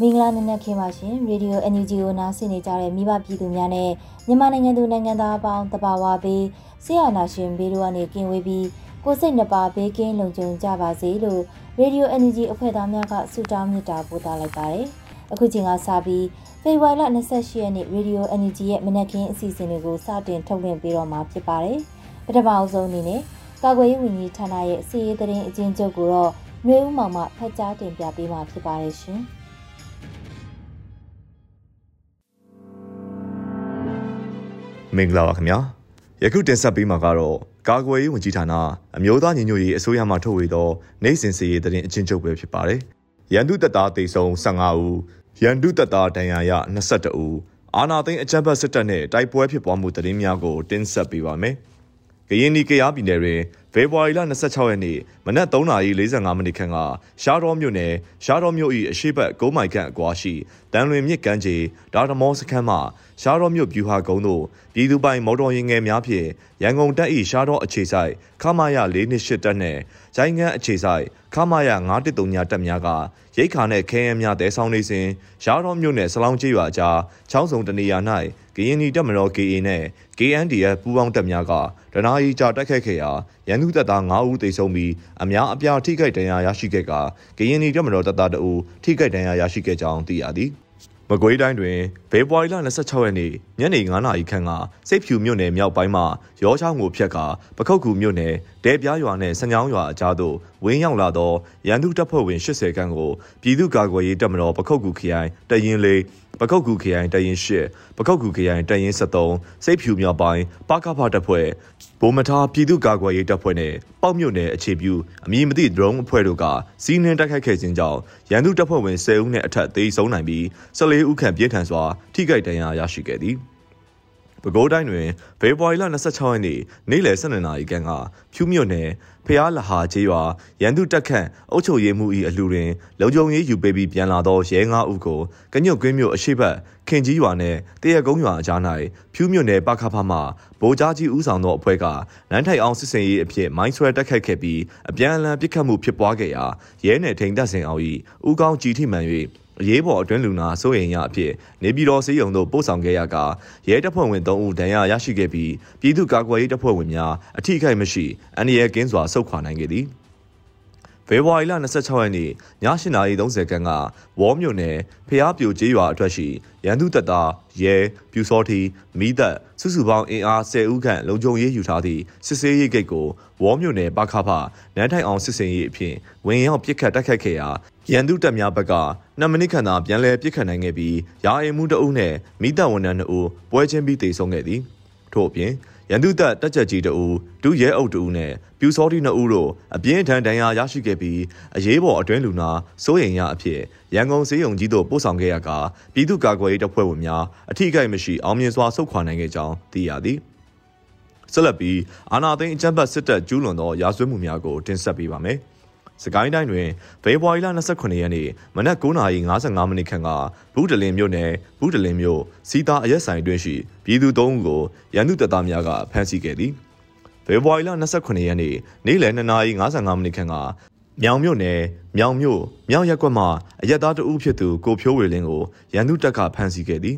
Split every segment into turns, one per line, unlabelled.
မင်္ဂလာနံနက်ခင်းပါရှင်ရေဒီယို NUG ကိုနားဆင်နေကြတဲ့မိဘပြည်သူများနဲ့မြန်မာနိုင်ငံသူနိုင်ငံသားအပေါင်းတဘာဝပေးဆရာနာရှင်ဘေးတို့ကနေကင်းဝေးပြီးကိုစိတ်နှပါဘေးကင်းလုံခြုံကြပါစေလို့ရေဒီယို NUG အဖွဲ့သားများကဆုတောင်းမေတ္တာပို့သလိုက်ပါတယ်အခုချိန်ကစပြီးဖေဖော်ဝါရီလ28ရက်နေ့ရေဒီယို NUG ရဲ့မနက်ခင်းအစီအစဉ်တွေကိုစတင်ထုတ်လွှင့်ပေးတော့မှာဖြစ်ပါတယ်ပထမအဆုံးအနေနဲ့ ကာကွယ်ရေးဝန်ကြီးဌာနရဲ့စီရေးသတင်းအကျဉ်းချုပ်ကိုတော့ຫນွေဦးမောင်မှဖတ်ကြားတင်ပြပေးမှာဖြစ်ပါတယ်ရှင်။
မင်္ဂလာပါခင်ဗျာယခုတင်ဆက်ပေးမှာကတော့ကာကွယ်ရေးဝန်ကြီးဌာနအမျိုးသားညီညွတ်ရေးအစိုးရမှထုတ်ဝေသောနိုင်စဉ်စီရေးသတင်းအချင်းချုပ်ပဲဖြစ်ပါတယ်ရန်သူတပ်သားတေဆုံ15ဦးရန်သူတပ်သားဒဏ်ရာရ22ဦးအာနာသိန်းအကြမ်းဖက်စစ်တပ်နဲ့တိုက်ပွဲဖြစ်ပွားမှုသတင်းများကိုတင်ဆက်ပေးပါမယ် ကရင်နီကရားပြည်နယ်တွင်ဖေဖော်ဝါရီလ26ရက်နေ့မနက်3:45မိနစ်ခန့်ကရှားတော်မြို့နယ်ရှားတော်မြို့၏အရှိတ်9မိုင်ခန့်အကွာရှိတန်လွင်မြစ်ကမ်းခြေဒါတမောစခန်းမှရှားတော်မြို့ဗျူဟာကုန်းသို့ပြည်သူပိုင်မော်တော်ယာဉ်ငယ်များဖြင့်ရန်ကုန်တပ်၏ရှားတော်အခြေဆိုင်ခမာယ428တပ်နှင့်ဂျိုင်းငန်းအခြေဆိုင်ခမာယ913ညတပ်များကရိတ်ခါနှင့်ခဲယမ်းများတဲဆောင်နေစဉ်ရှားတော်မြို့နယ်စလောင်းကျေးရွာကြားချောင်းစုံတနေရာ၌က ရင်နီတပ်မတော် KA နှင့် KNDF ပူးပေါင်းတပ်များကဒနာယီကြာတိုက်ခိုက်ခဲ့ရာရန်သူတပ်သား9ဦးသေဆုံးပြီးအများအပြားထိခိုက်ဒဏ်ရာရရှိခဲ့ကကရင်နီတပ်မတော်တပ်သား2ဦးထိခိုက်ဒဏ်ရာရရှိခဲ့ကြောင်းသိရသည်မကွေးတိုင်းတွင်ဖေဖော်ဝါရီလ26ရက်နေ့ညနေ9:00နာရီခန့်ကစိတ်ဖြူမြို့နယ်မြောက်ပိုင်းမှရောချောင်းကိုဖြတ်ကာပခုတ်ကူမြို့နယ်တဲပြားရွာနှင့်စညောင်းရွာအကြားသို့ဝင်းရောက်လာသောရန်သူတပ်ဖွဲ့ဝင်80ခန်းကိုပြည်သူ့ကာကွယ်ရေးတပ်မတော်ပခုတ်ကူခရိုင်တရင်လေးပကုတ်ကူခရိုင်တရင်၈ပကုတ်ကူခရိုင်တရင်73စိတ်ဖြူမြောက်ပိုင်းပကဖတပ်ဖွဲ့ဗိုလ်မထားပြည်သူ့ကာကွယ်ရေးတပ်ဖွဲ့နဲ့ပေါက်မြို့နယ်အခြေပြုအမည်မသိ drone အဖွဲ့တို့ကစီးနှင်းတိုက်ခိုက်ခဲ့ခြင်းကြောင့်ရန်သူတပ်ဖွဲ့ဝင်10ဦးနဲ့အထက်သေဆုံးနိုင်ပြီး14ဦးခန့်ပြင်းထန်စွာထိခိုက်ဒဏ်ရာရရှိခဲ့သည်။ ပဲခူးတိုင်းတွင်ဖေဖော်ဝါရီလ26ရက်နေ့နေ့လယ်12နာရီခန့်ကဖြူးမြို့နယ်ဖျားလဟာကျေးရွာရန်သူတက်ခန့်အုပ်ချုပ်ရေးမှု၏အလှူတွင်လုံခြုံရေးယူပေးပြီးပြန်လာသောရဲ၅ဦးကိုကညွတ်ကွင်းမြို့အရှိတ်ခင်ကြီးရွာနှင့်တရကုန်းရွာအကြား၌ဖြူးမြို့နယ်ပခဖမှဗိုလ်ကြားကြီးဦးဆောင်သောအဖွဲ့ကနန်းထိုင်အောင်စစ်စင်ရေးအဖြစ်မိုင်းဆွဲတက်ခတ်ခဲ့ပြီးအပြန်အလှန်ပစ်ခတ်မှုဖြစ်ပွားခဲ့ရာရဲနယ်ထိန်တပ်စင်အောင်၏ဦးကောင်းကြည်ထိမှန်၍ အရေးပေါ်အတွင်းလူနာစိုးရိမ်ရအဖြစ်နေပြည်တော်စေယုံသို့ပို့ဆောင်ခဲ့ရကရဲတပ်ဖွဲ့ဝင်3ဦးဒဏ်ရာရရှိခဲ့ပြီးပြည်သူ့ကာကွယ်ရေးတပ်ဖွဲ့ဝင်များအထိခိုက်မရှိအန္တရာယ်ကင်းစွာဆုတ်ခွာနိုင်ခဲ့သည် ဖေဖော်ဝါရီလ26ရက်နေ့ည8:30ခန်းကဝေါမြို့နယ်ဖျားပြိုကျေးရွာအထွက်ရှိရန်သူတပ်သားရဲပြူစောတီမိသက်စုစုပေါင်းအင်အား10ဦးခန့်လုံခြုံရေးယူထားသည့်စစ်ဆေးရေးဂိတ်ကိုဝေါမြို့နယ်ပခဖနန်းထိုင်အောင်စစ်စင်ရေးအဖြစ်ဝင်ရောက်ပစ်ခတ်တိုက်ခိုက်ခဲ့ရာရန်သူတပ်များဘက်က2မိနစ်ခန့်သာပြန်လည်ပစ်ခတ်နိုင်ခဲ့ပြီးရာအိမ်မှုတအုပ်နဲ့မိသက်ဝန်ထမ်း2ဦးပွဲချင်းပြီးတေဆုံးခဲ့သည်ထို့အပြင် ရန်သူတပ်တက်ချက်ကြီးတအူဒုရဲအုပ်တအူနဲ့ပြူစောတိနှစ်ဦးတို့အပြင်းထန်ဒဏ်ရာရရှိခဲ့ပြီးအရေးပေါ်အတွင်းလူနာစိုးရိမ်ရအဖြစ်ရန်ကုန်စေယုံကြီးတို့ပို့ဆောင်ခဲ့ရကပြည်သူ့ကာကွယ်ရေးတပ်ဖွဲ့ဝင်များအထိကိမရှိအောင်မြင်စွာဆုတ်ခွာနိုင်ခဲ့ကြောင်းသိရသည်ဆက်လက်ပြီးအာနာသိန်းအကြမ်းဖက်စစ်တပ်ကျူးလွန်သောရာဇဝတ်မှုများကိုတင်ဆက်ပေးပါမယ်။ စကိုင်းတိုင်းတွင်ဖေဖော်ဝါရီလ29ရက်နေ့မနက်9:55မိနစ်ခန့်ကဘူးတလင်မြို့နယ်ဘူးတလင်မြို့စီတာအရက်ဆိုင်တွင်ရှိပြည်သူ၃ဦးကိုရန်သူတပ်သားများကဖမ်းဆီးခဲ့သည်ဖေဖော်ဝါရီလ29ရက်နေ့နေ့လယ်2:55မိနစ်ခန့်ကမြောင်မြို့နယ်မြောင်မြို့မြောင်ရက်ကွက်မှအရက်သားတဦးဖြစ်သူကိုဖြိုးဝေလင်းကိုရန်သူတပ်ကဖမ်းဆီးခဲ့သည်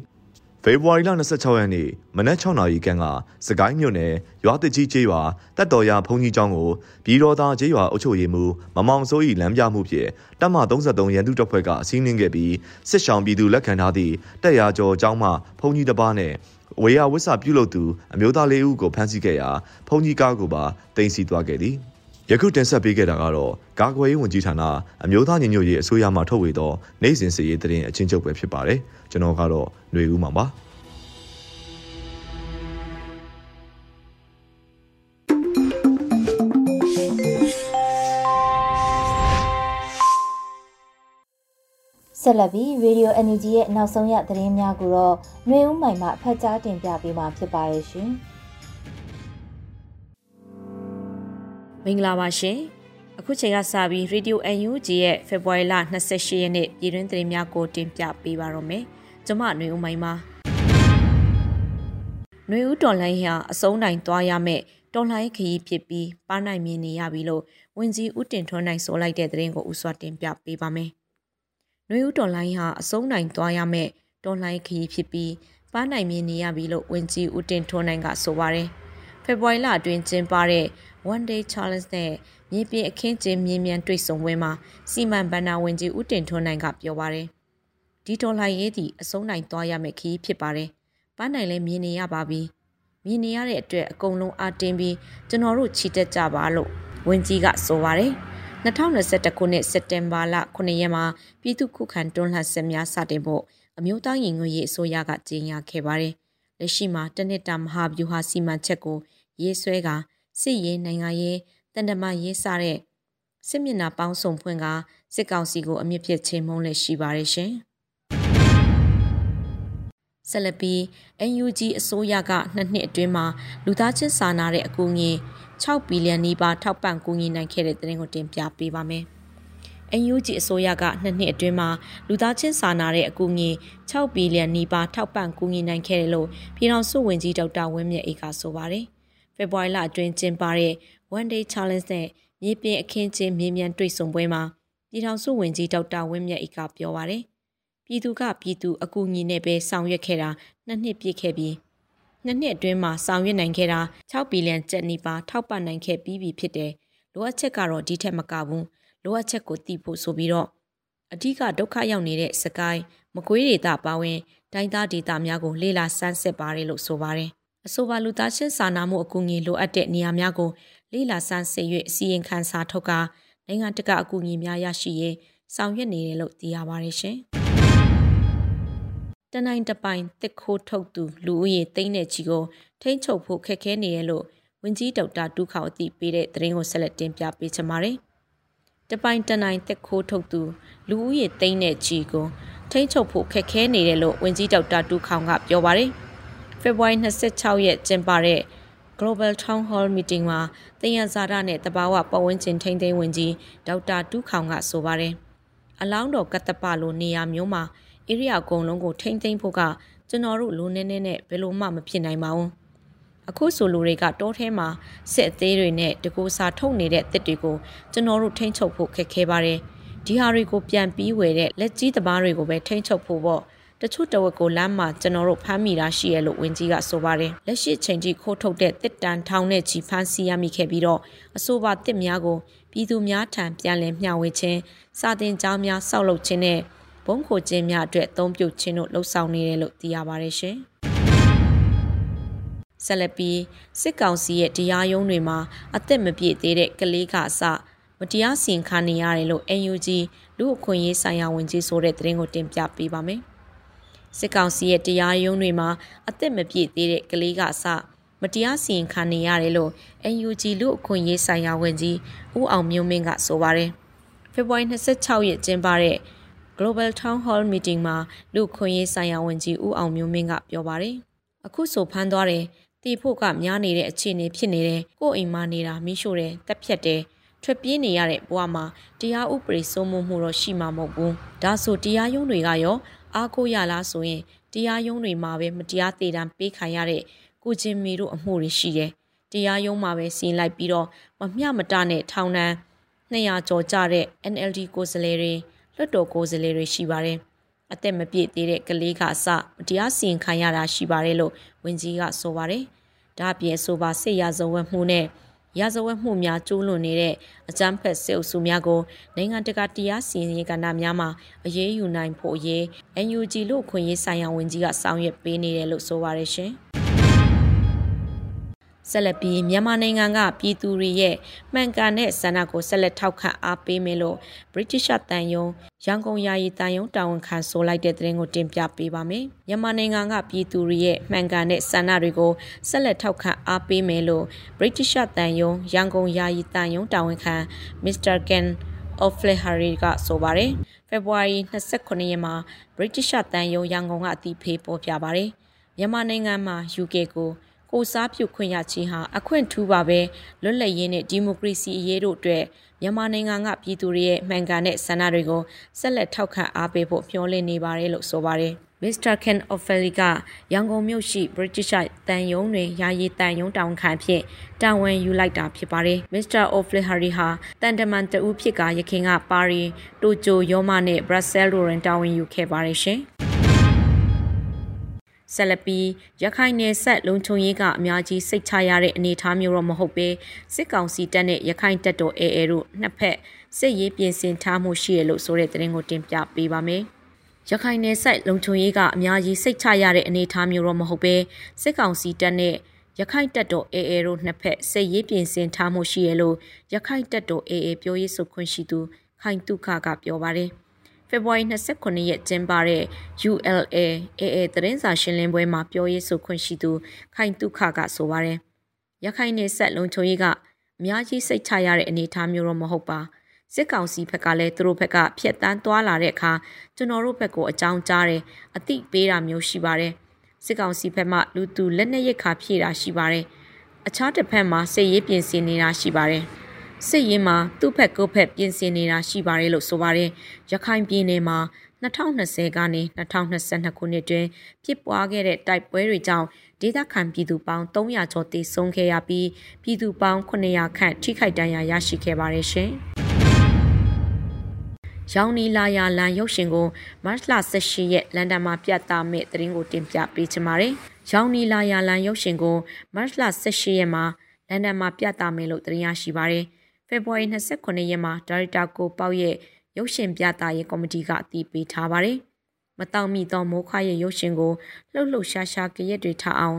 ဖေဖော်ဝါရီလ26ရက်နေ့မနက်6နာရီခန့်ကစကိုင်းမြို့နယ်ရွာတကြီးကျေးရွာတက်တော်ရဘုံကြီးကျောင်းကိုပြည်တော်သားကျေးရွာအုပ်ချုပ်ရေးမှူးမမောင်စိုး၏လမ်းပြမှုဖြင့်တပ်မ33ရန်သူတပ်ဖွဲ့ကစီးနင်းခဲ့ပြီးစစ်ဆောင်ပြည်သူလက်ခံထားသည့်တက်ရာကျော်ကျောင်းမှဘုံကြီးတစ်ပါးနဲ့ဝေယဝစ်စာပြုလုပ်သူအမျိုးသားလေးဦးကိုဖမ်းဆီးခဲ့ရာဘုံကြီးကားကိုပါတင်စီသွားခဲ့သည် ယခုတင်ဆက်ပေးခဲ့တာကတော့ကာကွယ်ရေးဝန်ကြီးဌာနအမျိုးသားညီညွတ်ရေးအစိုးရမှထုတ်ဝေသောနိုင်စဉ်စီရေးတရင်အချင်းချုပ်ပဲဖြစ်ပါတယ်ကျွန်တော်ကတော့ຫນွေဦးမှာပါ
ဆက်လက်ပြီး Radio Energy ရဲ့နောက်ဆုံးရသတင်းများကိုတော့ຫນွေဦးမိုင်မှဖတ်ကြားတင်ပြပေးမှာဖြစ်ပါရဲ့ရှင်။
မင်္ဂလာပါရှင်အခုချိန်ကစပြီး Radio UNG ရဲ့ February လ28ရက်နေ့ပြည်တွင်းသတင်းများကိုတင်ပြပေးပါတော့မယ်ကျွန်မຫນွေဦးမိုင်းပါຫນွေဦးတော်လိုင်းဟာအစုံတိုင်းသွားရမယ်တော်လိုင်းခရီးဖြစ်ပြီးပါနိုင်မြင်နေရပြီလို့ဝင်ကြီးဦးတင်ထွန်းနိုင်ဆိုလိုက်တဲ့သတင်းကိုဥစွာတင်ပြပေးပါမယ်ຫນွေဦးတော်လိုင်းဟာအစုံတိုင်းသွားရမယ်တော်လိုင်းခရီးဖြစ်ပြီးပါနိုင်မြင်နေရပြီလို့ဝင်ကြီးဦးတင်ထွန်းနိုင်ကဆိုပါတယ် ဖေဖော်ဝါရီလအတွင်းကျင်းပတဲ့ One Day Challenge နဲ့မြေပြင်အခင်းကျင်းမြင်းမြန်တွေ့ဆုံပွဲမှာစီမံဘဏ္ဍာဝန်ကြီးဦးတင်ထွန်းနိုင်ကပြောပါရယ်ဒီဒေါ်လာရေးသည်အဆုံးနိုင်သွားရမယ့်ခရီးဖြစ်ပါတယ်။ပန်းနိုင်လည်းမြင်နေရပါပြီ။မြင်နေရတဲ့အတွက်အကုန်လုံးအားတင်းပြီးကျွန်တော်တို့ချီတက်ကြပါလို့ဝန်ကြီးကဆိုပါရယ်2021ခုနှစ်စက်တင်ဘာလ9ရက်မှာပြည်သူ့ခုခံတွန်းလှန်စစ်များစတင်ဖို့အမျိုးသားရင်ငွေရေးအစိုးရကကြေညာခဲ့ပါတယ်။ လက်ရှိမှာတနစ်တာမဟာဗျူဟာစီမံချက်ကို ရေးဆွဲကစစ်ရေးနိုင်ငံရေးတန်တမာရေးစတဲ့စစ်မျက်နှာပေါင်းစုံဖွင့်ကစစ်ကောင်စီကိုအမြင့်ပြစ်ချင်းမုန်းလက်ရှိပါရရှင်ဆလပီ NUG အစိုးရကနှစ်နှစ်အတွင်းမှာလူသားချင်းစာနာတဲ့အကူအညီ6ဘီလီယံနီးပါးထောက်ပံ့ကူညီနိုင်ခဲ့တဲ့တဲ့ရင်ကိုတင်ပြပေးပါမယ်။ NUG အစိုးရကနှစ်နှစ်အတွင်းမှာလူသားချင်းစာနာတဲ့အကူအညီ6ဘီလီယံနီးပါးထောက်ပံ့ကူညီနိုင်ခဲ့တယ်လို့ပြည်ထောင်စုဝန်ကြီးဒေါက်တာဝင်းမြတ်အေးကဆိုပါတယ်။ဖေဖော်ဝါရီလအတွင်းကျင်းပတဲ့ One Day Challenge နဲ့မြေပြင်အခင်းချင်းမြေမြန်တွေ့ဆုံပွဲမှာပြည်ထောင်စုဝန်ကြီးဒေါက်တာဝင်းမြတ်ဤကပြောပါရယ်ပြည်သူကပြည်သူအကူအညီနဲ့ပဲဆောင်ရွက်ခဲ့တာနှစ်နှစ်ပြည့်ခဲ့ပြီးနှစ်နှစ်အတွင်းမှာဆောင်ရွက်နိုင်ခဲ့တာ6ဘီလီယံကျပ်နီးပါးထောက်ပံ့နိုင်ခဲ့ပြီးပြီဖြစ်တယ်လိုအပ်ချက်ကတော့ဒီထက်မကဘူး လိုအပ်ချက်ကိုသိဖို့ဆိုပြီးတော့အဓိကဒုက္ခရောက်နေတဲ့စကိုင်းမကွေးဒေသပါဝင်တိုင်းသားဒေသများကိုလေ့လာစမ်းစစ်ပါတယ်လို့ဆိုပါတယ်အဆိုပါလူသားချင်းစာနာမှုအကူအညီလိုအပ်တဲ့နေရာများကိုလေ့လာစမ်းစစ်၍အစီရင်ခံစာထုတ်ကာနိုင်ငံတကာအကူအညီများရရှိရေးဆောင်ရွက်နေတယ်လို့သိရပါတယ်ရှင်။တနိုင်တပိုင်တစ်ခိုးထုတ်သူလူဦးရေသိန်းနဲ့ချီကိုထိန်းချုပ်ဖို့ခက်ခဲနေရလို့ဝင်ကြီးဒေါက်တာတူးခေါအသိပေးတဲ့သတင်းကိုဆက်လက်တင်ပြပေးချင်ပါတယ်။ တပိုင်တနိုင်တစ်ခိုးထုတ်သူလူဦးရေသိန်းနဲ့ချီကိုထိန်းချုပ်ဖို့ခက်ခဲနေတယ်လို့ဝင်ကြီးဒေါက်တာတူးခေါကပြောပါတယ်။ဖေဖော်ဝါရီ26ရက်ကျင်းပတဲ့ Global Town Hall Meeting မှာတယံဇာတာနဲ့တဘာဝပတ်ဝန်းကျင်ထိန်းသိမ်းဝင်ကြီးဒေါက်တာတူးခေါင်ကဆိုပါတယ်။အလောင်းတော်ကတ္တပလိုနေရာမျိုးမှာဧရိယာအကုန်လုံးကိုထိန်းသိမ်းဖို့ကကျွန်တော်တို့လူနေနေနဲ့ဘယ်လိုမှမဖြစ်နိုင်ပါဘူး။ အခုဆိုလူတွေကတောထဲမှာစစ်အသေးတွေနဲ့တကူစာထုတ်နေတဲ့တစ်တွေကိုကျွန်တော်တို့ထိန်းချုပ်ဖို့ခက်ခဲပါတယ်။ဒီဟာတွေကိုပြန်ပြီးဝယ်တဲ့လက်ကြီးတပားတွေကိုပဲထိန်းချုပ်ဖို့ပေါ့တချို့တဝက်ကိုလမ်းမှာကျွန်တော်တို့ဖမ်းမိတာရှိရလို့ဝင်ကြီးကဆိုပါတယ်လက်ရှိချိန်ထိခိုးထုတ်တဲ့တစ်တန်ထောင်နဲ့ချီဖမ်းဆီးရမိခဲ့ပြီးတော့အဆိုပါတစ်များကိုပြည်သူများထံပြန်လည်မျှဝေခြင်းစာတင်ကြောင်းများဆောက်လုပ်ခြင်းနဲ့ဘုံခိုခြင်းများအတွက်အသုံးပြုခြင်းတို့လှုပ်ဆောင်နေတယ်လို့သိရပါတယ်ရှင် ဆက်လက်ပြီးစစ်ကောင်စီရဲ့တရားရုံးတွေမှာအသက်မပြည့်သေးတဲ့ကလေးကအစမတရားစီရင်ခံနေရတယ်လို့ NUG လူအခွင့်အရေးဆိုင်ရာဝန်ကြီးဆိုတဲ့သတင်းကိုတင်ပြပေးပါမယ်။စစ်ကောင်စီရဲ့တရားရုံးတွေမှာအသက်မပြည့်သေးတဲ့ကလေးကအစမတရားစီရင်ခံနေရတယ်လို့ NUG လူအခွင့်ရေးဆိုင်ရာဝန်ကြီးဦးအောင်မျိုးမင်းကဆိုပါတယ်။ဖေဖော်ဝါရီ26ရက်ကျင်းပတဲ့ Global Town Hall Meeting မှာလူခွင့်ရေးဆိုင်ရာဝန်ကြီးဦးအောင်မျိုးမင်းကပြောပါတယ်။အခုဆိုဖမ်းသွားတယ်။ တီဖို့ကများနေတဲ့အခြေအနေဖြစ်နေတယ်။ကိုယ်အိမ်မှာနေတာမိရှို့တယ်တက်ဖြတ်တယ်။ထွက်ပြေးနေရတဲ့ဘဝမှာတရားဥပဒေစိုးမိုးမှုတော့ရှိမှာမဟုတ်ဘူး။ဒါဆိုတရားရုံးတွေကရောအားကိုးရလားဆိုရင်တရားရုံးတွေမှာပဲမတရားသေးတမ်းပေးခံရတဲ့ကိုချင်းမီတို့အမှုတွေရှိတယ်။တရားရုံးမှာပဲစီရင်လိုက်ပြီးတော့မမျှမတနဲ့ထောင်ဒဏ်200ကျော်ကြတဲ့ NLD ကိုယ်စားလှယ်တွေလွှတ်တော်ကိုယ်စားလှယ်တွေရှိပါတယ်။ အသက်မပြည့်သေးတဲ့ကလေးကအစတရားစီရင်ခံရတာရှိပါတယ်လို့ဝန်ကြီးကဆိုပါတယ်။ဒါ့အပြင်ဆိုပါစစ်ရာဇဝတ်မှုနဲ့ရာဇဝတ်မှုများကျူးလွန်နေတဲ့အကြမ်းဖက်စစ်အုပ်စုများကိုနိုင်ငံတကာတရားစီရင်ရေးကဏ္ဍများမှာအရေးယူနိုင်ဖို့အရေး NUG လို့ခွင့်ရေးဆိုင်ရာဝန်ကြီးကဆောင်ရွက်ပေးနေတယ်လို့ဆိုပါရရှင်။ ဆက်လက်ပြီးမြန်မာနိုင်ငံကပြည်သူတွေရဲ့မှန်ကန်တဲ့ဆန္ဒကိုဆက်လက်ထောက်ခံအားပေးမယ်လို့ British တန်ယုံရန်ကုန်ယာယီတန်ယုံတာဝန်ခံဆိုလိုက်တဲ့သတင်းကိုတင်ပြပေးပါမယ်။မြန်မာနိုင်ငံကပြည်သူတွေရဲ့မှန်ကန်တဲ့ဆန္ဒတွေကိုဆက်လက်ထောက်ခံအားပေးမယ်လို့ British တန်ယုံရန်ကုန်ယာယီတန်ယုံတာဝန်ခံ Mr. Ken O'Flaherty ကဆိုပါတယ်။ February 29ရက်မှာ British တန်ယုံရန်ကုန်ကအတီးဖေးပေါ်ပြပါတယ်။မြန်မာနိုင်ငံမှာ UK ကို ကိုစားပြုခွင့်ရခြင်းဟာအခွင့်ထူးပါပဲလွတ်လပ်ရေးနဲ့ဒီမိုကရေစီအရေးတို့အတွက်မြန်မာနိုင်ငံကပြည်သူတွေရဲ့မှန်ကန်တဲ့ဆန္ဒတွေကိုဆက်လက်ထောက်ခံအားပေးဖို့မျှော်လင့်နေပါတယ်လို့ဆိုပါတယ်မစ္စတာကန်အော်ဖယ်လီကရန်ကုန်မြို့ရှိ British တန်ယုံတွင်ယာယီတန်ယုံတောင်ခံဖြစ်တာဝန်ယူလိုက်တာဖြစ်ပါတယ်မစ္စတာအော်ဖလီဟာရီဟာတန်တမန်တဦးဖြစ်ကရခင်ကပါရီတိုကျိုယောမနဲ့ဘရပ်ဆဲလိုတွင်တာဝန်ယူခဲ့ပါတယ်ရှင် ဆက်လက်ပြီးရခိုင်နယ်ဆက်လုံခြုံရေးကအများကြီးစိတ်ချရတဲ့အနေအထားမျိုးတော့မဟုတ်ပဲစစ်ကောင်စီတပ်နဲ့ရခိုင်တပ်တော်အေအေတို့နှစ်ဖက်စစ်ရေးပြင်ဆင်ထားမှုရှိရလို့ဆိုတဲ့သတင်းကိုတင်ပြပေးပါမယ်။ရခိုင်နယ်ဆက်လုံခြုံရေးကအများကြီးစိတ်ချရတဲ့အနေအထားမျိုးတော့မဟုတ်ပဲစစ်ကောင်စီတပ်နဲ့ရခိုင်တပ်တော်အေအေတို့နှစ်ဖက်စစ်ရေးပြင်ဆင်ထားမှုရှိရလို့ရခိုင်တပ်တော်အေအေပြောရေးဆိုခွင့်ရှိသူခိုင်တုခကပြောပါတယ်။ ဖေဖော်ဝါရီ29ရက်ကျင်းပတဲ့ ULA AA သတင်းစာရှင်းလင်းပွဲမှာပြောရေးဆိုခွင့်ရှိသူခိုင်တုခကဆိုပါတယ်။ရခိုင်နယ်ဆက်လုံခြုံရေးကအများကြီးစိတ်ချရတဲ့အနေအထားမျိုးတော့မဟုတ်ပါ။စစ်ကောင်စီဘက်ကလည်းသူတို့ဘက်ကဖျက်တမ်းသွားလာတဲ့အခါကျွန်တော်တို့ဘက်ကိုအကြောင်းကြားတယ်အသိပေးတာမျိုးရှိပါတယ်။စစ်ကောင်စီဘက်မှလူသူလက်နက်ရိတ်ခါဖြည့်တာရှိပါတယ်။အခြားတစ်ဖက်မှာစစ်ရေးပြင်ဆင်နေတာရှိပါတယ်။ စစ်ရေးမှာသူ့ဖက်ကိုဖက်ပြင်ဆင်နေတာရှိပါတယ်လို့ဆိုပါတယ်ရခိုင်ပြည်နယ်မှာ2020ကနေ2022ခုနှစ်တွင်ဖြစ်ပွားခဲ့တဲ့တိုက်ပွဲတွေကြောင့်ဒေသခံပြည်သူပေါင်း300ကျော်သေဆုံးခဲ့ရပြီးပြည်သူပေါင်း900ခန့်ထိခိုက်ဒဏ်ရာရရှိခဲ့ပါတယ်ရှင်။ရောင်နီလာယာလန်ရုပ်ရှင်ကိုမတ်လ18ရက်လန်ဒန်မှာပြသမဲ့သတင်းကိုတင်ပြပေးချင်ပါတယ်။ရောင်နီလာယာလန်ရုပ်ရှင်ကိုမတ်လ18ရက်မှာလန်ဒန်မှာပြသမယ်လို့သတင်းရရှိပါတယ်။ ဖေဖော်ဝါရီ29ရက်မှာဒါရိုက်တာကိုပေါက်ရဲ့ရုပ်ရှင်ပြသရေးကော်မတီကအတည်ပြုထားပါတယ်။မတောင်မီသောမိုးခွာရဲ့ရုပ်ရှင်ကိုလှုပ်လှုပ်ရှားရှားကြရက်တွေထားအောင်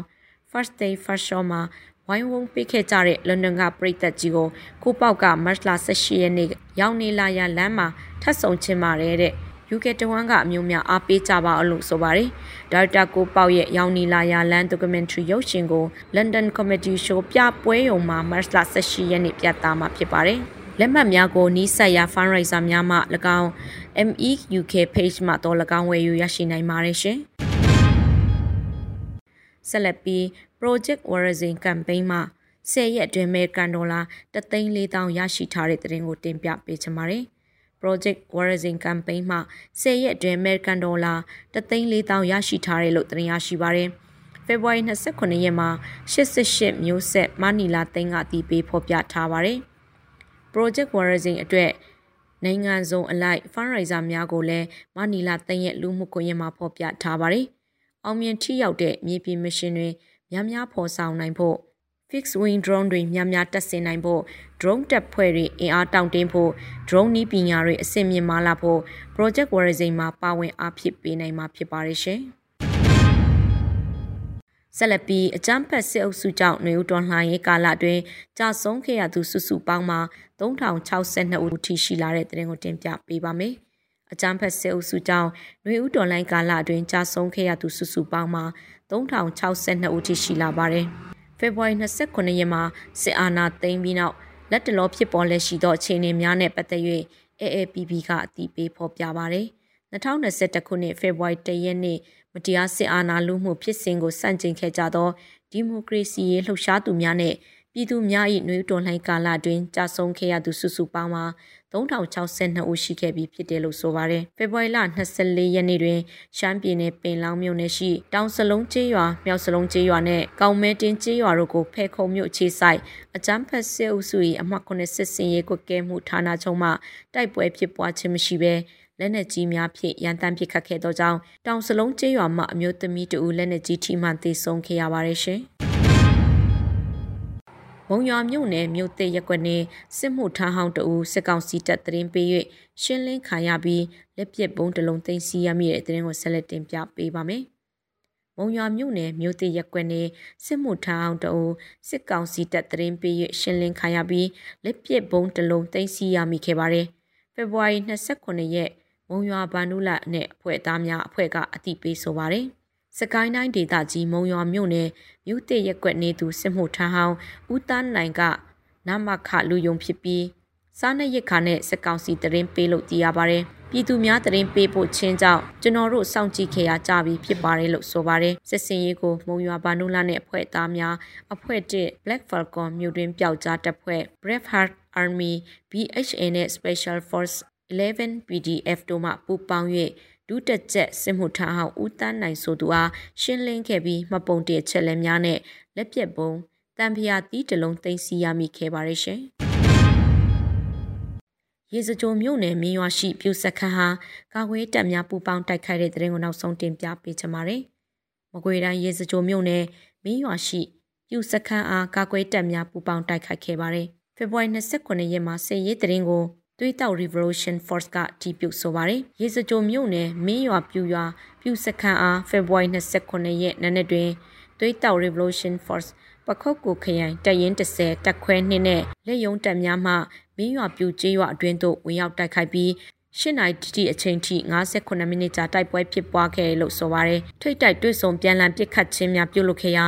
First Day First Show မှာဝိုင်းဝန်းပေးခဲ့ကြတဲ့လန်ဒန်ကပရိသတ်ကြီးကိုကိုပေါက်ကမတ်လ18ရက်နေ့ရောက်နေလာရလမ်းမှာထပ်ဆောင်ချင်ပါတယ်တဲ့ UK တဝမ်းကအမျိုးများအားပေးကြပါအောင်လို့ဆိုပါတယ်။ဒါတာကိုပေါက်ရဲ့ရောင်နီလာယာလန် documentary ရုပ်ရှင်ကို London Comedy Show ပြပွဲရုံမှာ March 18ရက်နေ့ပြသမှာဖြစ်ပါတယ်။လက်မှတ်များကိုနီးစပ်ရာ fundraiser များမှ၎င်း MEUK page မှာတော့၎င်းဝယ်ယူရရှိနိုင်ပါတယ်ရှင်။ဆက်လက်ပြီး Project Horizon campaign မှာ10ရက်အတွင်းမဲ့ကန်ဒေါ်လာ3,400ရရှိထားတဲ့သတင်းကိုတင်ပြပေးချင်ပါတယ်။ Project Horizon Campaign မှ10ရက်အတွင်း American Dollar 3,400ရရှိထားတယ်လို့သတင်းရရှိပါတယ်။ဖေဖော်ဝါရီ29ရက်မှာ88မျိုးဆက်မနီလာသိန်းကအတီးပေးဖော်ပြထားပါတယ်။ Project Horizon အတွက်နိုင်ငံစုံအလိုက် fundraiser များကိုလည်းမနီလာသိန်းရဲ့လူမှုကွန်ရက်မှာဖော်ပြထားပါတယ်။အောင်မြင်ထိရောက်တဲ့မြေပြင်မရှင်တွေများများဖော်ဆောင်နိုင်ဖို့ fixed wing drone တွေများများတက်ဆင်နိုင်ဖို့ drone တပ်ဖွဲ့တွေအင်အားတောင့်တင်းဖို့ drone နည်းပညာတွေအဆင့်မြင့်မားလာဖို့ project Horizon မှာပါဝင်အားဖြစ်ပေးနိုင်မှာဖြစ်ပါတယ်ရှင်။ဆက်လက်ပြီးအကြမ်းဖက်စစ်အုပ်စုကြောင့်နေဦးတော်လှန်ရေးကာလအတွင်းကြာဆုံးခဲ့ရသူစုစုပေါင်းမှာ3062ဦးထိရှိလာတဲ့တဲ့ရင်ကိုတင်ပြပေးပါမယ်။အကြမ်းဖက်စစ်အုပ်စုကြောင့်နေဦးတော်လှန်ကာလအတွင်းကြာဆုံးခဲ့ရသူစုစုပေါင်းမှာ3062ဦးထိရှိလာပါတယ်။ ဖေဖော်ဝါရီ29ရက်မှာစစ်အာဏာသိမ်းပြီးနောက်လက်တလောဖြစ်ပေါ်လက်ရှိသောအခြေအနေများနဲ့ပတ်သက်၍ AAPP ကအတည်ပြုဖော်ပြပါရယ်2021ခုနှစ်ဖေဖော်ဝါရီ1ရက်နေ့မတရားစစ်အာဏာလုမှုဖြစ်စဉ်ကိုစန့်ကျင်ခဲ့ကြသောဒီမိုကရေစီရေးလှုပ်ရှားသူများနဲ့ပြည်သူများ၏နှွေးတော်လှန်ကာလတွင်ကြာဆုံးခဲ့ရသူစုစုပေါင်းမှာ 3062ဦးရှိခဲ့ပြီးဖြစ်တယ်လို့ဆိုပါတယ်။ဖေဖော်ဝါရီလ24ရက်နေ့တွင်ရှမ်းပြည်နယ်ပင်လောင်းမြို့နယ်ရှိတောင်စလုံးကျေးရွာမြောက်စလုံးကျေးရွာနဲ့ကောင်းမဲတင်ကျေးရွာတို့ကိုဖဲခုံမြို့ခြေဆိုင်အကြမ်းဖက်စစ်အုပ်စု၏အမှတ်9စစ်စင်ရေးကွက်ကဲမှုဌာနချုပ်မှတိုက်ပွဲဖြစ်ပွားခြင်းမရှိဘဲလလက်နက်ကြီးများဖြင့်ရန်တမ်းပစ်ခတ်ခဲ့သောကြောင့်တောင်စလုံးကျေးရွာမှအမျိုးသမီးတဦးလက်နက်ကြီးထိမှန်သေဆုံးခဲ့ရပါတယ်ရှင်။မုံ ရွာမြို့နယ်မြို့သစ်ရက်ကွက်နှင့်စစ်မှုထမ်းဟောင်းတအူစစ်ကောင်စီတပ်တရင်ပေး၍ရှင်းလင်းခံရပြီးလက်ပစ်ပုံးတစ်လုံးသိမ်းဆည်းရမိတဲ့တရင်ကိုဆက်လက်တင်ပြပေးပါမယ်။မုံရွာမြို့နယ်မြို့သစ်ရက်ကွက်နှင့်စစ်မှုထမ်းဟောင်းတအူစစ်ကောင်စီတပ်တရင်ပေး၍ရှင်းလင်းခံရပြီးလက်ပစ်ပုံးတစ်လုံးသိမ်းဆည်းရမိခဲ့ပါတယ်။ဖေဖော်ဝါရီ29ရက်မုံရွာဗန္ဓုလနဲ့အဖွဲ့သားများအဖွဲ့ကအတိပေးဆိုပါတယ်။ စကိုင်းတိုင်းဒေသကြီးမုံရွာမြို့နယ်မြို့တစ်ရက်ကွက်နေသူစစ်မှုထမ်းဟောင်းဦးသားနိုင်ကနမခလူယုံဖြစ်ပြီးစားနပ်ရိက္ခာနဲ့စကောင်စီတရင်ပေးလို့တည်ရပါတယ်ပြည်သူများတရင်ပေးဖို့ချင်းကြောင့်ကျွန်တော်တို့စောင့်ကြည့်ခဲ့ရကြပြီဖြစ်ပါတယ်လို့ဆိုပါတယ်စစ်စင်ရေးကိုမုံရွာဘာနုလာနဲ့အဖွဲ့သားများအဖွဲ့တစ် Black Falcon မြို့တွင်ပျောက်ကြားတပ်ဖွဲ့ Braveheart Army BHA နဲ့ Special Force 11 PDF တို့မှပူးပေါင်း၍ ဒုတက်ချက်စစ်မှုထမ်းဟောင်းဦးတန်းနိုင်ဆိုသူအားရှင်းလင်းခဲ့ပြီးမပုံတည့်ချက်လက်များနဲ့လက်ပြက်ပုံတံဖျာတီးတလုံးသိမ်းဆီးရမိခဲ့ပါရရှင်ရေစကြိုမြို့နယ်မင်းရွာရှိပြူစခန်းဟာကာကွယ်တပ်များပူးပေါင်းတိုက်ခိုက်တဲ့တဲ့ရင်ကိုနောက်ဆုံးတင်ပြပေးချင်ပါတယ်။မကွေတိုင်းရေစကြိုမြို့နယ်မင်းရွာရှိပြူစခန်းအားကာကွယ်တပ်များပူးပေါင်းတိုက်ခိုက်ခဲ့ပါတယ်။ဖေဖော်ဝါရီ29ရက်မှာစစ်ရေးတဲ့ရင်ကို သွေးတောက် Revolution Force ကတီးပြုတ်ဆိုပါတယ်။ရေစကြိုမြို့နယ်မင်းရွာပြူရွာပြူစခန်းအားဖေဖော်ဝါရီ29ရက်နံနက်တွင်သွေးတောက် Revolution Force ပခုတ်ကိုခရိုင်တပ်ရင်း30တပ်ခွဲ2နဲ့လက်ယုံတပ်များမှမင်းရွာပြူကျေးရွာအတွင်းသို့ဝင်ရောက်တိုက်ခိုက်ပြီး၈နိုင်တီအချိန်ထိ58မိနစ်ကြာတိုက်ပွဲဖြစ်ပွားခဲ့လို့ဆိုပါရယ်ထိတ်တိုက်တွေ့ဆုံပြန်လည်ပစ်ခတ်ခြင်းများပြုလုပ်ခဲ့ရာ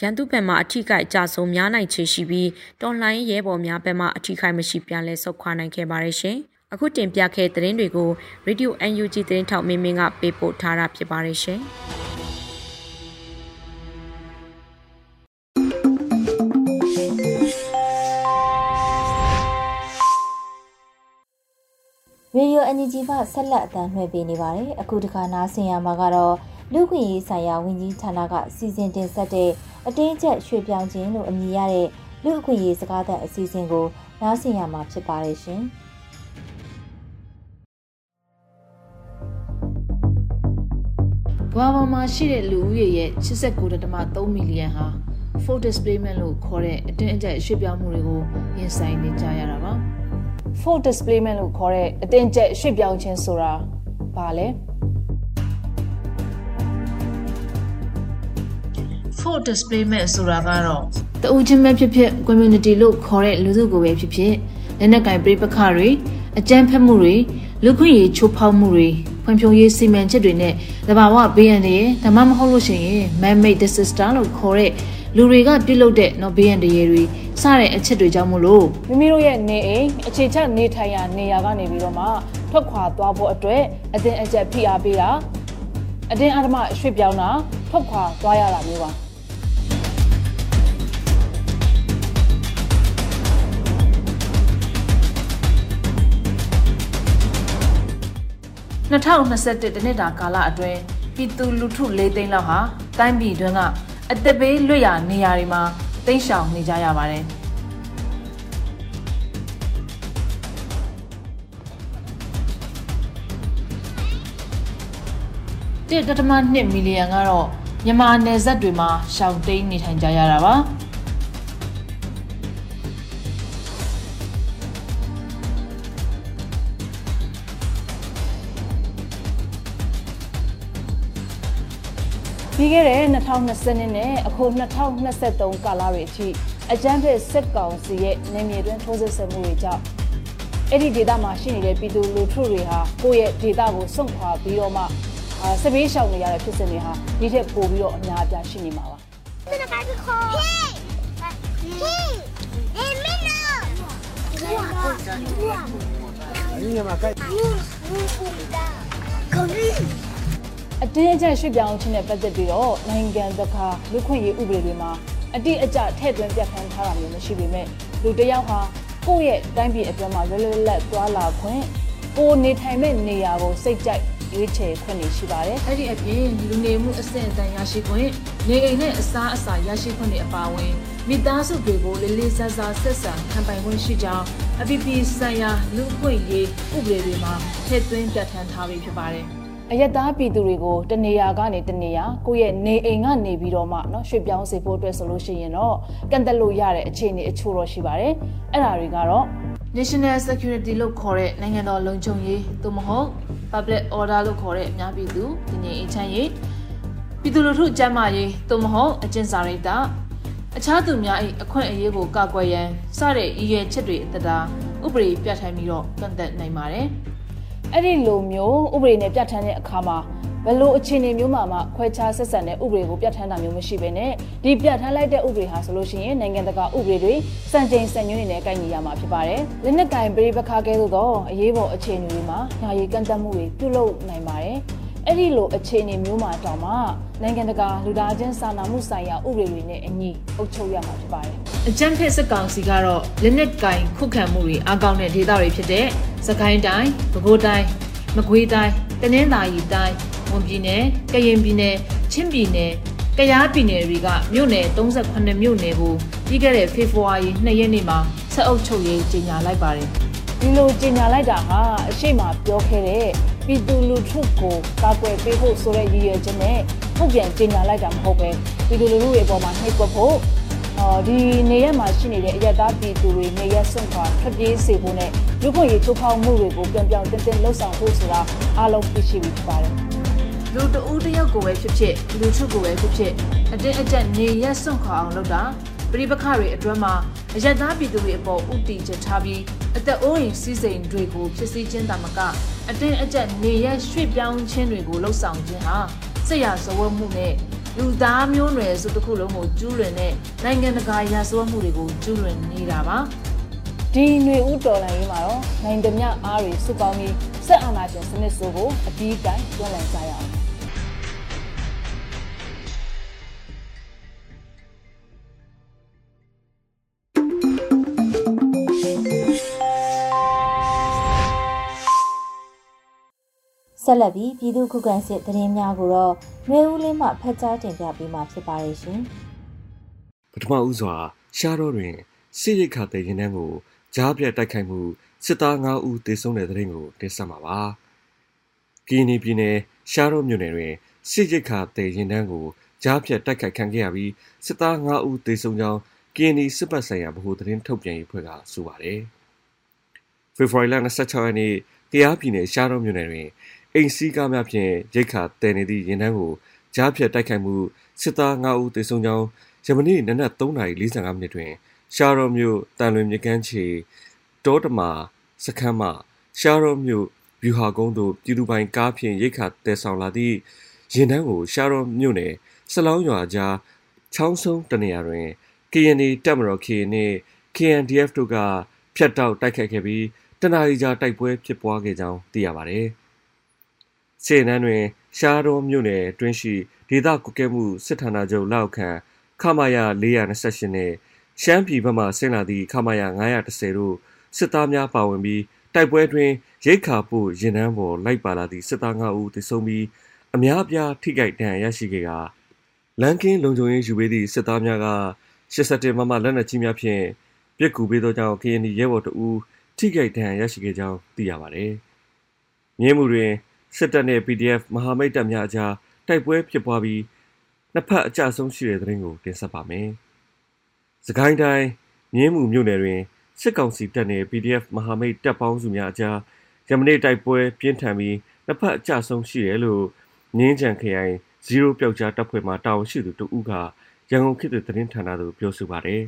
ရန်သူဘက်မှအထိကိအကြဆုံးများနိုင်ချေရှိပြီးတော်လှန်ရေးရဲဘော်များဘက်မှအထိကိမရှိပြန်လဲဆုတ်ခွာနိုင်ခဲ့ပါရရှင်။အခုတင်ပြခဲ့တဲ့သတင်းတွေကို Radio UNG သတင်းထောက်မင်းမင်းကပေးပို့ထားတာဖြစ်ပါရရှင်။
ရေဒီယိုအန်ဂျီကဆက်လက်အသံလွှင့်ပေးနေပါတယ်အခုတခါနားဆင်ရမှာကတော့လူခွင့်ရေးဆိုင်ရာဝန်ကြီးဌာနကစီစဉ်တင်ဆက်တဲ့ အတင်းကျပ်ရွှေ့ပြောင်းခြင်းလို့အမည်ရတဲ့လူအခွင့်ရေးစကားသံအစီအစဉ်ကိုနားဆင်ရမှာဖြစ်ပါတယ်ရှင်။
ကမ္ဘာပေါ်မှာရှိတဲ့လူဦးရေရဲ့89.3မီလီယံဟာ full displacement လို့ခေါ်တဲ့အတင်းအကျပ်ရွှေ့ပြောင်းမှုတွေကိုရင်ဆိုင်နေကြရတာပါ
full displacement လို့ခေါ်တဲ့အတင်းကျပ်ရွှေ့ပြောင်းခြင်းဆိုတာဘာလဲ
full displacement ဆိုတာကတော့တဦးချင်းပဲဖြစ်ဖြစ် community လို့ခေါ်တဲ့လူစုကိုပဲဖြစ်ဖြစ်လက်နက်ကင်ပြိပခတွေအကြမ်းဖက်မှုတွေလူခွင့်ရေးချိုးဖောက်မှုတွေဖွံ့ဖြိုးရေးစီမံချက်တွေနဲ့တဘာဝဘေးရန်တွေဒါမှမဟုတ်လို့ရှိရင် man made disaster လို့ခေါ်တဲ့လူတွေကပြုတ်လုတဲ့နော်ဘေးရန်တွေတွေစတဲ့အချက်တွေကြောင့်မို့လို့
မိမိတို့ရဲ့နေအိမ်အခြေချနေထိုင်ရာနေရာကနေပြီးတော့မှထွက်ခွာသွားဖို့အတွက်အတင်းအကျပ်ဖိအားပေးတာအတင်းအဓမ္မရွှေ့ပြောင်းတာထွက်ခွာသွားရတာမျိုးပါ
2021တနှစ်တာကာလအတွင်းပြည်သူလူထု၄သိန်းလောက်ဟာတိုင်းပြည်တွင်းကအသက်ဘေးလွတ်ရာနေရာတွေမှာတိတ်ရှောင်နေကြရပါတယ်။တစ်တမ2မီလီယံကတော့မြန်မာနယ်စပ်တွေမှာရှောင်တိန်နေထိုင်ကြရတာပါ။
ပြီးခဲ့တဲ့2020နဲ့အခု2023ကာလတွေအထိအကြမ်းဖက်စစ်ကောင်စီရဲ့နေမြေတွင်းထိုးစစ်ဆင်မှုတွေကြောင့်အဲ့ဒီဒေသမှာရှိနေတဲ့ပြည်သူလူထုတွေဟာကိုယ့်ရဲ့ဒေသကိုစွန့်ခွာပြီးတော့မှစပေးရှောင်နေရတဲ့ဖြစ်စဉ်တွေဟာဒီထက်ပိုပြီးတော့အများအပြားရှိနေမှာပါ။ကျွန်တော်ကခေါ်ဟေးဟေးအေမင်းနော်ဒီမှာကိုယ်က အတင်းအကျပ်ရွှေ့ပြောင်းခြင်းနဲ့ပတ်သက်ပြီးတော့နိုင်ငံတကာလူခွင့်ရေးဥပဒေတွေမှာအတိအကျထည့်သွင်းပြဋ္ဌာန်းထားတာမျိုးမရှိပေမဲ့လူတယောက်ဟာကိုယ့်ရဲ့တိုင်းပြည်အတွင်းမှာလွယ်လွယ်လပ်သွားလာခွင့်
ကိုနေထိုင်မဲ့နေရာကိုစိတ်ကြိုက်ရွေးချယ်ခွင့်တွေရှိပါတယ်။
အဲ့ဒီအပြင်လူနေမှုအဆင့်အတန်းရရှိခွင့်နေအိမ်နဲ့အစားအစာရရှိခွင့်တွေအပါအဝင်မိသားစုတွေကိုလေးလေးစားစားဆက်ဆံခံပိုင်ခွင့်ရှိကြောင်းအပီပီဆိုင်ရာလူ့ခွင့်ရေးဥပဒေတွေမှာထည့်သွင်းပြဋ္ဌာန်းထားပြီးဖြစ်ပါတယ်။
အယက်သားပြည်သူတွေကိုတနေရာကနေတနေရာကိုယ့်ရဲ့နေအိမ်ကနေပြီးတော့မှเนาะရွှေ့ပြောင်းစေဖို့အတွက်ဆိုလို့ရှိရင်တော့ကန့်သက်လို့ရတဲ့အခြေအနေအချို့တော့ရှိပါတယ်အဲ့ဒါတွေကတော့
National Security လို့ခေါ်တဲ့နိုင်ငံတော်လုံခြုံရေးသို့မဟုတ် Public Order လို့ခေါ်တဲ့အများပြည်သူတည်ငြိမ်အေးချမ်းရေးပြည်သူလူထုကျန်းမာရေးသို့မဟုတ်အကျဉ်းစာရိတ္တအခြားသူများ၏အခွင့်အရေးကိုကာကွယ်ရန်စတဲ့ရည်ရွယ်ချက်တွေအသက်တာဥပဒေပြဋ္ဌာန်းပြီးတော့ကန့်သက်နိုင်ပါတယ်။
အဲ့ဒီလိုမျိုးဥပဒေနဲ့ပြဋ္ဌာန်းတဲ့အခါမှာဘယ်လိုအခြေအနေမျိုးမှမှခွဲခြားဆက်ဆံတဲ့ဥပဒေကိုပြဋ္ဌာန်းတာမျိုးမရှိဘဲနဲ့ဒီပြဋ္ဌာန်းလိုက်တဲ့ဥပဒေဟာဆိုလို့ရှိရင်နိုင်ငံတကာဥပဒေတွေစံချိန်စံညွှန်းတွေနဲ့ကိုက်ညီရမှာဖြစ်ပါတယ်။လက်နက်ကင်ပြည်ပခါကဲသို့သောအရေးပေါ်အခြေအနေတွေမှာညာရီကန့်သတ်မှုတွေပြုလုပ်နိုင်ပါတယ်။ အဲ့ဒီလိုအခြေအနေမျိုးမှာတောင်မှနိုင်ငံတကာလူသားချင်းစာနာမှုဆိုင်ရာဥပဒေတွေနဲ့အညီအုပ်ချုပ်ရမှာဖြစ်ပါတယ်။
အကြံဖက်စစ်ကောင်စီကတော့လက်နက်ကင်ခုခံမှုတွေအကောင့်တဲ့ဒေသတွေဖြစ်တဲ့စကိုင်းတိုင်း၊ပဲခူးတိုင်း၊မကွေးတိုင်း၊တနင်္သာရီတိုင်း၊ဝန်ပြည်နယ်၊ကရင်ပြည်နယ်၊ချင်းပြည်နယ်၊ကယားပြည်နယ်တွေကမြို့နယ်38မြို့နယ်ကိုပြီးခဲ့တဲ့ဖေဖော်ဝါရီ2ရက်နေ့မှာဆက်အုပ်ချုပ်ရေးကြေညာလိုက်ပါတယ်။
ဒီလိုကြေညာလိုက်တာဟာအရှိမပြောခဲ့တဲ့ ပြည်သူလူထုကိုကာကွယ်ပေးဖို့ဆိုတဲ့ရည်ရွယ်ချက်နဲ့ထုတ်ပြန်ကြေညာလိုက်တာမဟုတ်ပဲပြည်သူလူထုရဲ့အပေါ်မှာနှိပ်ကွပ်ဖို့အော်ဒီနေရက်မှာရှိနေတဲ့အရက်သားပြည်သူတွေနေရက်စွန့်ခွာထွက်ပြေးစေဖို့နဲ့လူ့ခွင့်ရေးချိုးဖောက်မှုတွေကိုပြန်ပြောင်းတင်းတင်းလှုပ်ဆောင်ဖို့ဆိုတာအားလုံးသိရှိပြီးဖြစ်ပါတယ်
လူတဦးတယောက်ကိုပဲဖြစ်ဖြစ်လူထုကိုပဲဖြစ်ဖြစ်အတင်းအကျပ်နေရက်စွန့်ခွာအောင်လုပ်တာ ပြိပခတွေအတွင်းမှာအယက်သားပြည်သူတွေအပေါ်ဥတီချက်ထားပြီးအသက်အိုးအိမ်စီးစိမ်တွေကိုဖြစ်စည်းခြင်းတာမကအတင်းအကျပ်နေရရွှေ့ပြောင်းခြင်းတွေကိုလှုပ်ဆောင်ခြင်းဟာစစ်ရာဇဝတ်မှုနဲ့လူသားမျိုးနွယ်စုတစ်ခုလုံးကိုကျူးလွန်တဲ့နိုင်ငံတကာရာဇဝတ်မှုတွေကိုကျူးလွန်နေတာပါ
ဒီຫນွေဥတော်လိုင်းရေးမှာတော့နိုင်သမျှအားတွေစုပေါင်းပြီးစစ်အာဏာရှင်စနစ်ဆိုးကိုအပြီးတိုင်းတွန်းလှန်ကြရအောင်
ဆက်လက်ပြီးပြည်သူခုခံစစ်သတင်းများကိုတော့နှွေဦးလင်းမှဖတ်ကြားတင်ပြပေးမှာဖြစ်ပါတယ်ရှင်။
ပထမဦးစွာရှားတော်တွင်စစ်ရိတ်ခါတဲ့ရင်တန်းကိုကြားပြတ်တိုက်ခိုက်မှုစစ်သား9ဦးသေဆုံးတဲ့သတင်းကိုတင်ဆက်မှာပါ။ကီနီပြည်နယ်ရှားတော်မြို့နယ်တွင်စစ်ရိတ်ခါတဲ့ရင်တန်းကိုကြားပြတ်တိုက်ခိုက်ခံခဲ့ရပြီးစစ်သား9ဦးသေဆုံးကြောင်းကီနီစစ်ပတ်ဆိုင်ရာဗဟိုသတင်းထုတ်ပြန်ရေးဖွဲ့ကဆိုပါတယ်။ဖေဖော်ဝါရီလ26ရက်နေ့တရားပြည်နယ်ရှားတော်မြို့နယ်တွင် အိမ်စီးကားများဖြင့်ရိတ်ခါတည်နေသည့်ရင်တန်းကိုကြားဖြတ်တိုက်ခိုက်မှုစစ်သား9ဦးသေဆုံးကြောင်းယမနေ့နနက်3:45မိနစ်တွင် ရှားရောမြို့တန်လွင်မြကန်းချေတောတမာစခန်းမှရှားရောမြို့ဗျူဟာကုန်းသို့ပြည်သူပိုင်ကားဖြင့်ရိတ်ခါတည်ဆောင်လာသည့်ရင်တန်းကိုရှားရောမြို့နယ်စလောင်းရွာကြားချောင်းဆုံးတနေရာတွင် KNA တပ်မတော် K နှင့် KNDF တို့ကဖျက်တောက်တိုက်ခိုက်ခဲ့ပြီးတနအီကြာတိုက်ပွဲဖြစ်ပွားခဲ့ကြောင်းသိရပါဗျ။ စေနန်းတွင်ရှားတော်မြို့နယ်တွင်းရှိဒေသကွက်ကဲမှုစစ်ဌာနချုပ်လောက်ခံခမာယာ428နဲ့ရှမ်းပြည်ဘက်မှဆင်းလာသည့်ခမာယာ930တို့စစ်သားများပါဝင်ပြီးတိုက်ပွဲတွင်ရိတ်ခါပို့ရင်နှန်းပေါ်လိုက်ပါလာသည့်စစ်သား9ဦးသေဆုံးပြီးအများအပြားထိခိုက်ဒဏ်ရာရရှိခဲ့ကလန်ကင်းလုံခြုံရေးယူပေးသည့်စစ်သားများက87မမလက်နက်ကြီးများဖြင့်ပြစ်ကူပေးသောကြောင့် KNY ရဲဘော်တအူးထိခိုက်ဒဏ်ရာရရှိခဲ့ကြောင်းသိရပါသည်။မြင်းမှုတွင် စစ်တပ်နဲ့ PDF မဟာမိတ်တပ်များအကြားတိုက်ပွဲဖြစ်ပွားပြီးနှစ်ဖက်အကြဆုံးရှိတဲ့သတင်းကိုတင်ဆက်ပါမယ်။စကိုင်းတိုင်းမြင်းမှုမြို့နယ်တွင်စစ်ကောင်စီတပ်နဲ့ PDF မဟာမိတ်တပ်ပေါင်းစုများအကြားယမနေ့တိုက်ပွဲပြင်းထန်ပြီးနှစ်ဖက်အကြဆုံးရှိတယ်လို့ငင်းကြံခရိုင်0ပျောက်ကြားတပ်ဖွဲ့မှတာဝန်ရှိသူတဦးကရန်ကုန်ခေတ်သစ်သတင်းဌာနသို့ပြောဆိုပါတယ်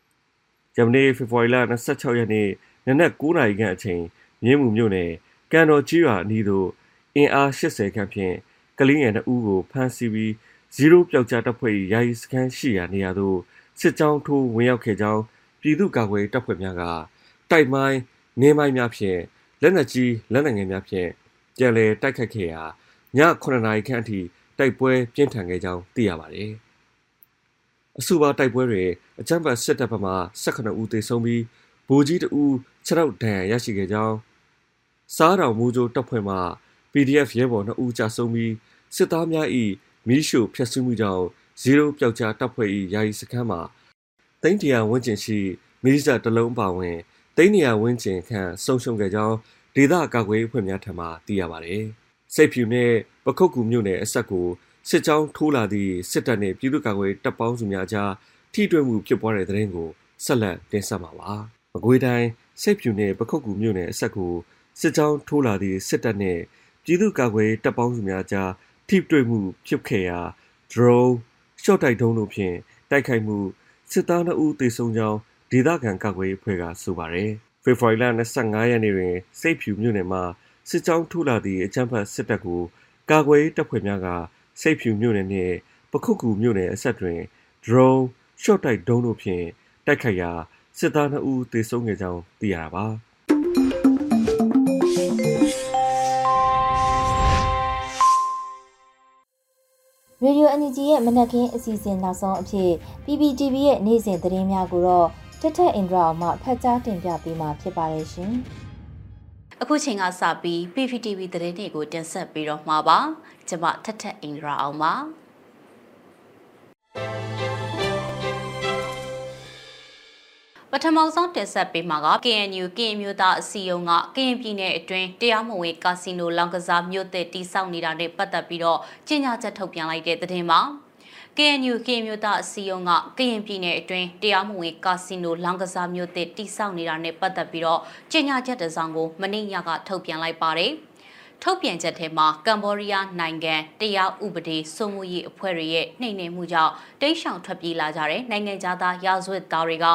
။ယမနေ့ဖေဖော်ဝါရီလ26ရက်နေ့နနက်9:00နာရီခန့်အချိန်မြင်းမှုမြို့နယ်ကံတော်ကြီးရွာအနီးသို့ အင်အား80ခန့်ဖြင့်ကလေးငယ်2ဦးကိုဖမ်းဆီးပြီးဇီရိုပျောက်ကြားတပ်ဖွဲ့၏ယာယီစခန်းရှိရာနေရာသို့စစ်ကြောင်းထိုးဝင်ရောက်ခဲ့ကြောင်းပြည်သူ့ကာကွယ်တပ်ဖွဲ့များကတိုက်မိုင်းနေမိုင်းများဖြင့်လက်နက်ကြီးလက်နက်ငယ်များဖြင့်ကြံလည်တိုက်ခတ်ခဲ့ရာည9နာရီခန့်အထိတိုက်ပွဲပြင်းထန်ခဲ့ကြောင်းသိရပါတယ်။အဆိုပါတိုက်ပွဲတွင်အကြမ်းဖက်စစ်တပ်ဘက်မှ18ဦးသေဆုံးပြီးဗိုလ်ကြီးတဦးခြေထောက်ဒဏ်ရာရရှိခဲ့ကြောင်းစားတောင်မူကြိုတပ်ဖွဲ့မှ PDF ရဲဘော်2ဦးကြာဆုံးပြီးစစ်သားများ၏မီးရှို့ဖျက်ဆီးမှုကြောင့်ဇီရိုပျောက်ကြားတပ်ဖွဲ့၏ယာယီစခန်းမှာတိန့်တရာဝန်းကျင်ရှိမီးစက်တလုံးပါဝင်တိန့်တရာဝန်းကျင်ခန့်ဆုံးရှုံးခဲ့ကြောင်းဒေသကာကွယ်အဖွဲ့များထံမှသိရပါတယ်။စိတ်ဖြူနဲ့ပခုတ်ကူမြို့နယ်အဆက်ကိုစစ်ကြောင်းထိုးလာသည့်စစ်တပ်နှင့်ပြည်သူ့ကာကွယ်တပ်ပေါင်းစုများကြားထိတွေ့မှုဖြစ်ပွားတဲ့တဲ့ရင်ကိုဆက်လက်တင်ဆက်မှာပါ။မကွေးတိုင်းစိတ်ဖြူနဲ့ပခုတ်ကူမြို့နယ်အဆက်ကိုစစ်ကြောင်းထိုးလာသည့်စစ်တပ်နှင့် ပြည်သူ့ကာကွယ်တပ်ပေါင်းစုများကြားထိတွေ့မှုဖြစ်ခဲ့ရာ drone ရှော့တိုက်ဒုံးတို့ဖြင့်တိုက်ခိုက်မှုစစ်သား2ဦးသေဆုံးကြောင်းဒေသခံကာကွယ်အဖွဲ့ကဆိုပါတယ်။ဖေဖော်ဝါရီလ25ရက်နေ့တွင်စိတ်ဖြူမြို့နယ်မှာစစ်ကြောင်းထိုးလာသည့်အကြမ်းဖက်စစ်တပ်ကိုကာကွယ်တပ်ဖွဲ့များကစိတ်ဖြူမြို့နယ်နှင့်ပခုတ်ကူမြို့နယ်အဆက်တွင် drone ရှော့တိုက်ဒုံးတို့ဖြင့်တိုက်ခိုက်ရာစစ်သား2ဦးသေဆုံးခဲ့ကြောင်းသိရတာပါ။
ရေဒီယိုအန်ဂျီရဲ့မနက်ခင်းအစီအစဉ်နောက်ဆုံးအဖြစ် PPTV ရဲ့နေ့စဉ်သတင်းများကိုတော့တထက်အင်ဒရာအောင်မှဖတ်ကြားတင်ပြပေးမှာဖြစ်ပါတယ်ရှင်။
အခုချိန်ကစပြီး PPTV သတင်းတွေကိုတင်ဆက်ပေးတော့မှာပါ။ကျွန်မထထက်အင်ဒရာအောင်ပါ။ ပထမဆုံးတင်ဆက်ပေးမှာက KNU ကရင်မျိုးသားအစည်းအရုံးကကရင်ပြည်နယ်အတွင်းတရားမဝင်ကာစီနိုလောင်ကစားမြို့သစ်တိစောက်နေတာနဲ့ပတ်သက်ပြီးတော့ကြေညာချက်ထုတ်ပြန်လိုက်တဲ့သတင်းမှာ KNU ကရင်မျိုးသားအစည်းအရုံးကကရင်ပြည်နယ်အတွင်းတရားမဝင်ကာစီနိုလောင်ကစားမြို့သစ်တိစောက်နေတာနဲ့ပတ်သက်ပြီးတော့ကြေညာချက်တစ်စောင်ကိုမနေ့ညကထုတ်ပြန်လိုက်ပါတယ်။ ထုတ်ပြန်ချက်ထဲမှာကမ္ဘောဒီးယားနိုင်ငံတရားဥပဒေစိုးမိုးရေးအဖွဲ့တွေရဲ့နှိမ်နင်းမှုကြောင့်တိတ်ဆောင်ထွက်ပြေးလာကြတဲ့နိုင်ငံသားရာဇဝတ်သားတွေက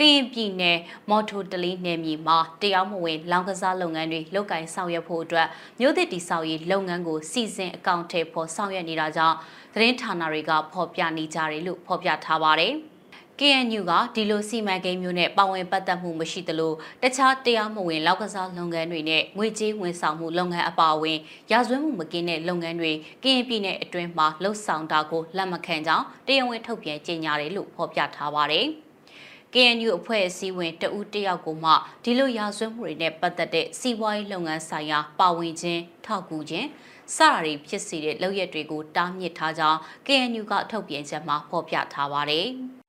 ကရင်ပြည်နယ်မော်ထိုတလီနယ်မြေမှာတရားမဝင်လောင်ကစားလုပ်ငန်းတွေလုပ်ကိုင်ဆောင်ရွက်ဖို့အတွက်မြို့သစ်တည်ဆောက်ရေးလုပ်ငန်းကိုစီစဉ်အကောင့်ထဲပေါ်ဆောင်ရွက်နေတာကြောင့်သတင်းဌာနတွေကဖော်ပြနေကြတယ်လို့ဖော်ပြထားပါတယ်။ KNU ကဒီလိုစီမံကိန်းမျိုးနဲ့ပါဝင်ပတ်သက်မှုမရှိသလိုတခြားတရားမဝင်လောက်ကစားလုပ်ငန်းတွေနဲ့ငွေကြေးဝန်ဆောင်မှုလုပ်ငန်းအပါအဝင်ရာဇဝတ်မှုမကင်းတဲ့လုပ်ငန်းတွေ KNP နဲ့အတွင်းမှာလှုပ်ဆောင်တာကိုလက်မခံကြောင်းတရားဝင်ထုတ်ပြန်ကြေညာတယ်လို့ဖော်ပြထားပါတယ်။ KNU အဖွဲ့အစည်းဝင်တဦးတယောက်ကိုမှဒီလိုရာဇဝတ်မှုတွေနဲ့ပတ်သက်တဲ့စီးပွားရေးလုပ်ငန်းဆိုင်ရာပါဝင်ခြင်းထောက်ကူခြင်းစတာတွေဖြစ်စေတဲ့လုပ်ရက်တွေကိုတားမြစ်ထားကြောင်း KNU ကထုတ်ပြန်ချက်မှာဖော်ပြထားပါတယ်။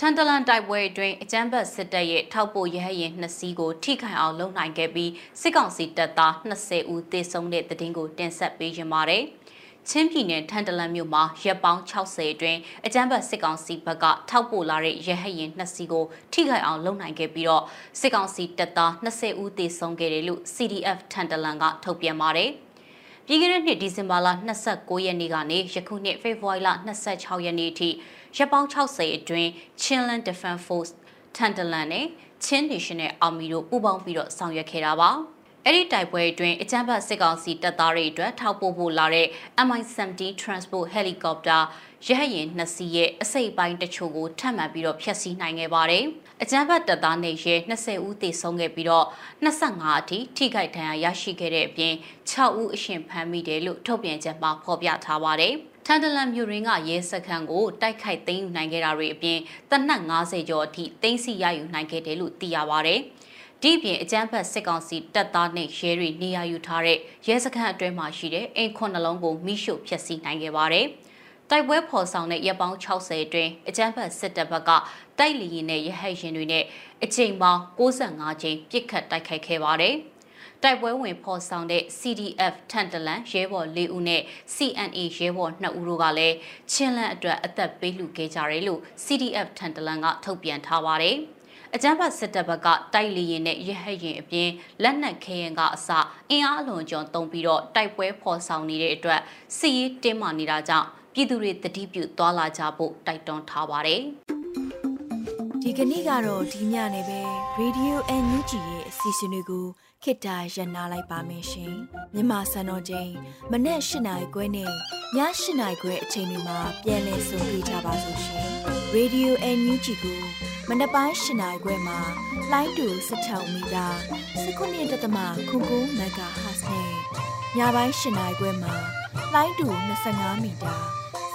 ထန်တလန်တိုက်ပွဲအတွင်းအကြမ်းဖက်စစ်တပ်ရဲ့ထောက်ပို့ရဟရင်နှစ်စီးကိုထိခိုင်အောင်လုပ်နိုင်ခဲ့ပြီးစစ်ကောင်စီတပ်သား20ဦးသေဆုံးတဲ့တဲ့တင်ကိုတင်ဆက်ပေးကြပါမယ်။ချင်းပြည်နယ်ထန်တလန်မြို့မှာရက်ပေါင်း60အတွင်းအကြမ်းဖက်စစ်ကောင်စီဘက်ကထောက်ပို့လာတဲ့ရဟရင်နှစ်စီးကိုထိခိုင်အောင်လုပ်နိုင်ခဲ့ပြီးတော့စစ်ကောင်စီတပ်သား20ဦးသေဆုံးခဲ့တယ်လို့ CDF ထန်တလန်ကထုတ်ပြန်ပါတယ်။ ပြီးခဲ့တဲ့နှစ်ဒီဇင်ဘာလ29ရက်နေ့ကနေယခုနှစ်ဖေဖော်ဝါရီလ26ရက်နေ့အထိရပ်ပေါင်း60အတွင်း Chinland Defense Force ထန်တလန်နဲ့ Chin National Army တို့ပူးပေါင်းပြီးတော့ဆောင်ရွက်ခဲ့တာပါအဲ့ဒီတိုက်ပွဲအတွင်းအကြမ်းဖက်စစ်ကောင်စီတပ်သားတွေအတွက်ထောက်ပို့ဖို့လာတဲ့ MI-70 Transport Helicopter ရဟရင်နှစ်စီးရဲ့အစိတ်ပိုင်းတချို့ကိုထပ်မံပြီးတော့ဖျက်ဆီးနိုင်ခဲ့ပါတယ်။ အကြမ်းဖက်တပ်သားနေရဲ20ဦးသေဆုံးခဲ့ပြီးတော့25အထိထိခိုက်ဒဏ်ရာရရှိခဲ့တဲ့အပြင်6ဦးအရှင်ဖမ်းမိတယ်လို့ထုတ်ပြန်ချက်မှာဖော်ပြထားပါတယ်။ထန်တလန်မြို့ရင်းကရဲစခန်းကိုတိုက်ခိုက်သိမ်းယူနိုင်ခဲ့တာတွေအပြင်တနက်90ကျော်အထိသိမ်းဆီရယူနိုင်ခဲ့တယ်လို့သိရပါတယ်။ဒီပြင်အကြမ်းဖက်စစ်ကောင်စီတပ်သားနဲ့ရဲတွေနေရာယူထားတဲ့ရဲစခန်းအတွင်းမှာရှိတဲ့အိမ်ခွန်းနှလုံးကိုမိရှို့ဖျက်ဆီးနိုင်ခဲ့ပါတယ်။ တိုက်ပွဲဖော်ဆောင်တဲ့ရပ်ပေါင်း60အတွင်းအကြမ်းဖက်စစ်တပ်ဘက်ကတိုက်လီရင်နဲ့ရဟတ်ရင်တွေနဲ့အချိန်ပေါင်း65ချိန်ပစ်ခတ်တိုက်ခိုက်ခဲ့ပါတယ်။တိုက်ပွဲဝင်ဖော်ဆောင်တဲ့ CDF ထန်တလန်ရဲဘော်၄ဦးနဲ့ CNA ရဲဘော်2ဦးတို့ကလည်းချင်းလန့်အတွက်အသက်ပေးလှူခဲ့ကြတယ်လို့ CDF ထန်တလန်ကထုတ်ပြန်ထားပါတယ်။အကြမ်းဖက်စစ်တပ်ဘက်ကတိုက်လီရင်နဲ့ရဟတ်ရင်အပြင်လက်နက်ခဲရင်ကအစအင်အားအလွန်ကျွံတုံပြီးတော့တိုက်ပွဲဖော်ဆောင်နေတဲ့အတွက်စီးရေးတင်းမာနေတာကြောင့် ပြည်သူတွေတတိပြုသွားလာကြဖို့တိုက်တွန်းထားပါတယ်။
ဒီကနေ့ကတော့ဒီညနေပဲ Radio NUG ရဲ့အစီအစဉ်လေးကိုခေတ္တရ延လိုက်ပါမယ်ရှင်။မြန်မာစံတော်ချိန်မနေ့၈နိုင်ခွဲနဲ့ည၈နိုင်ခွဲအချိန်တွေမှာပြောင်းလဲဆိုပြကြပါလို့ရှင်။ Radio NUG ကိုမနေ့ပိုင်း၈နိုင်ခွဲမှာလိုင်းတူ16မီတာ19.7 MHz နဲ့ညပိုင်း၈နိုင်ခွဲမှာလိုင်းတူ25မီတာ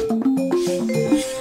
よし。